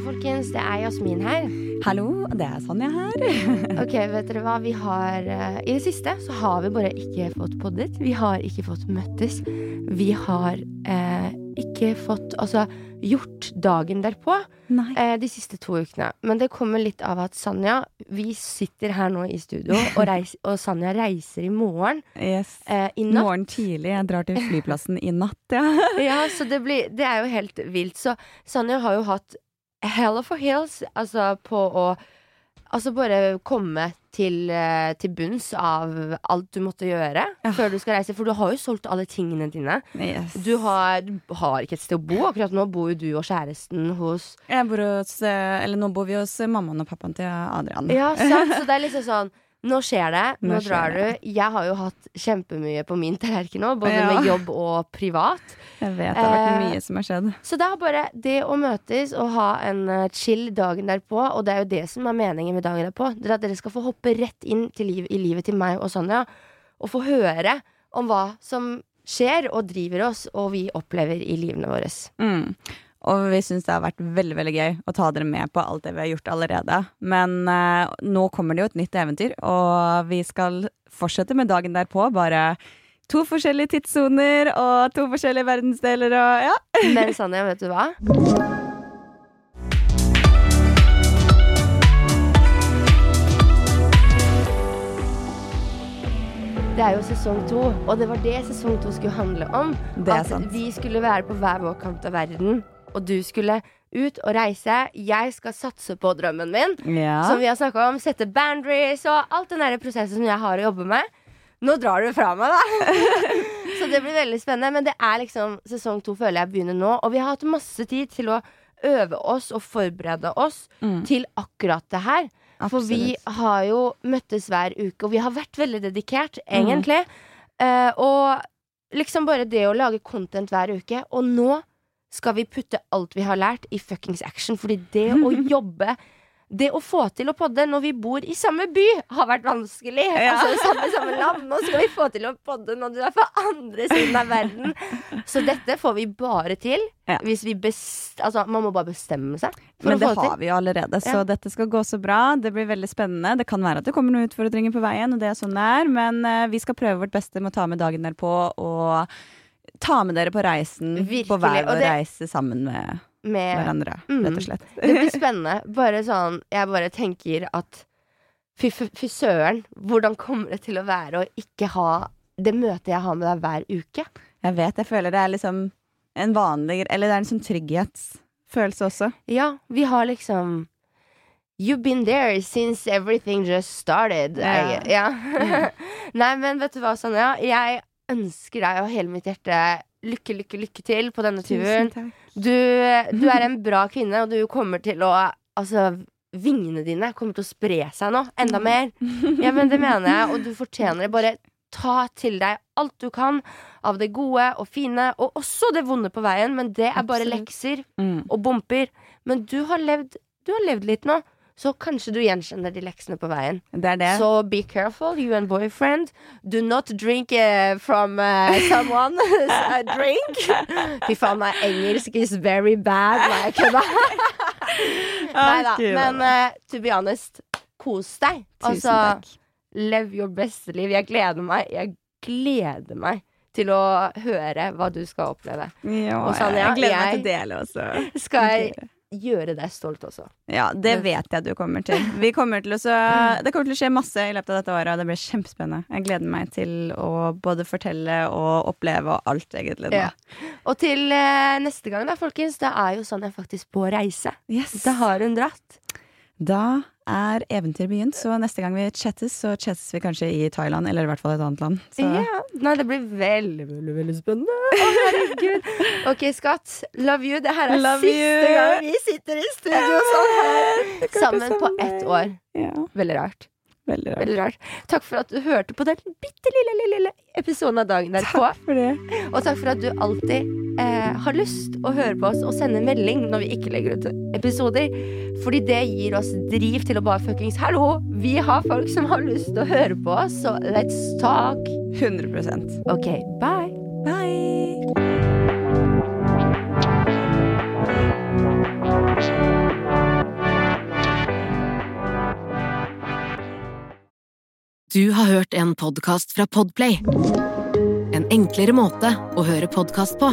Hallo, folkens. Det er Jasmin her. Hallo, det er Sonja her. Ok, vet dere hva? Vi har eh, I det siste så har vi bare ikke fått poddet. Vi har ikke fått møttes. Vi har eh, ikke fått altså gjort dagen derpå eh, de siste to ukene. Men det kommer litt av at Sanja Vi sitter her nå i studio, og, reis, og Sanja reiser i morgen. Yes. Eh, I natt. Morgen tidlig. Jeg drar til flyplassen i natt, ja. Ja, så det, blir, det er jo helt vilt. Så Sanja har jo hatt hell of a hills altså på å Altså bare komme til, eh, til bunns av alt du måtte gjøre Ja. før du skal reise. For du har jo solgt alle tingene dine. Yes. Du har, du har ikke et sted å bo. Akkurat nå bor jo du og kjæresten hos Jeg bor hos eh, Eller nå bor vi hos mammaen og pappaen til Adrian. Ja, sant? Så det er liksom sånn Nå skjer det. Nå, Nå drar det. du. Jeg har jo hatt kjempemye på min tallerken nå, både Ja. med jobb og privat. Jeg vet det har vært Eh, mye som har skjedd. Så det er bare det å møtes og ha en eh, chill dagen derpå, og det er jo det som er meningen med dagen derpå, det er at dere skal få hoppe rett inn liv, i livet til meg og Sonja, og få høre om hva som skjer og driver oss, og vi opplever i livene våre. Mm. Og vi syns det har vært veldig veldig gøy å ta dere med på alt det vi har gjort allerede. Men eh, nå kommer det jo et nytt eventyr, og vi skal fortsette med dagen derpå. Bare to forskjellige tidssoner og to forskjellige verdensdeler og ja. Men Sanja, vet du hva? Det er jo sesong to, og det var det sesong to skulle handle om. Det at vi skulle være på hver vår kant av verden, og du skulle ut og reise. Jeg skal satse på drømmen min, ja. som vi har snakka om. Sette boundaries og alt den der prosessen som jeg har å jobbe med. Nå drar du fra meg, da! Så det blir veldig spennende. Men det er liksom sesong to føler jeg begynner nå. Og vi har hatt masse tid til å øve oss og forberede oss Mm. til akkurat det her. For vi har jo møttes hver uke, og vi har vært veldig dedikert, Mm. egentlig. Eh, og liksom bare det å lage content hver uke. Og nå skal vi putte alt vi har lært, i fuckings action. Fordi det å jobbe det å få til å podde når vi bor i samme by, har vært vanskelig. Ja. Altså samme, samme land. Nå skal vi få til å podde når du er på andre siden av verden. Så dette får vi bare til Ja. hvis vi best... Altså, man må bare bestemme seg. Men det få har vi jo allerede, så Ja. dette skal gå så bra. Det blir veldig spennende. Det kan være at det kommer noen utfordringer på veien, og det er sånn det er, men eh, vi skal prøve vårt beste med å ta med dagen derpå og ta med dere på reisen. Virkelig, På hver vår reise sammen med Med hverandre, Mm. rett og slett. Det blir spennende. Bare sånn, jeg bare tenker at fy, fy, søren, hvordan kommer det til å være å ikke ha det møtet jeg har med deg hver uke? Jeg vet, jeg føler det er liksom en vanlig Eller det er en sånn trygghetsfølelse også. Ja, vi har liksom You've been there since everything just started. Ja. Ja. Nei, men vet du hva, Sanja? Jeg ønsker deg av hele mitt hjerte lykke, lykke, lykke til på denne turen. takk. Du, du er en bra kvinne, og du kommer til å Altså, vingene dine kommer til å spre seg nå. Enda mer. Ja, men det mener jeg, og du fortjener det. Bare ta til deg alt du kan av det gode og fine, og også det vonde på veien, men det er bare Absolutt. lekser Mm. og bumper. Men du har levd, du har levd litt nå, så kanskje du gjenkjenner de leksene på veien. Det er det. Så be careful, you and boyfriend. Do not drink uh, from uh, someone a drink. Fy faen, meg engelsk is very bad. Nei, jeg kødda. Nei da. Men uh, to be honest, kos deg. Tusen Altså, takk. lev your beste liv. Jeg gleder meg. Jeg gleder meg til å høre hva du skal oppleve. Ja, Sanja, jeg gleder meg til å dele også. Skal jeg gjøre deg stolt også. Ja, det vet jeg du kommer til. Vi kommer til å det kommer til å skje masse i løpet av dette året, og det blir kjempespennende. Jeg gleder meg til å både fortelle og oppleve og alt, egentlig. Ja. Og til eh, neste gang, da, folkens, Det er jo sånn jeg faktisk på reise. Yes. Da har hun dratt. Da er eventyret begynt, så neste gang vi chattes, så chattes vi kanskje i Thailand, eller i hvert fall et annet land. Så Ja. Nei, det blir veldig, veldig veldig spennende. Å, herregud. Ok, skatt. Love you. Det her er Love siste you. gang vi sitter i studio sånn her sammen på ett år. ja. Veldig rart. Veldig rart. Veldig rart. Takk for at du hørte på den bitte lille, lille, lille episoden av Dagen derpå. Takk for det. Og takk for at du alltid eh, har lyst å høre på oss og sende en melding når vi ikke legger ut episoder. Fordi det gir oss driv til å bare fuckings Hallo! Vi har folk som har lyst til å høre på oss, så let's talk. 100% Ok, bye. Bye! Du har hørt en podkast fra Podplay. En enklere måte å høre podkast på.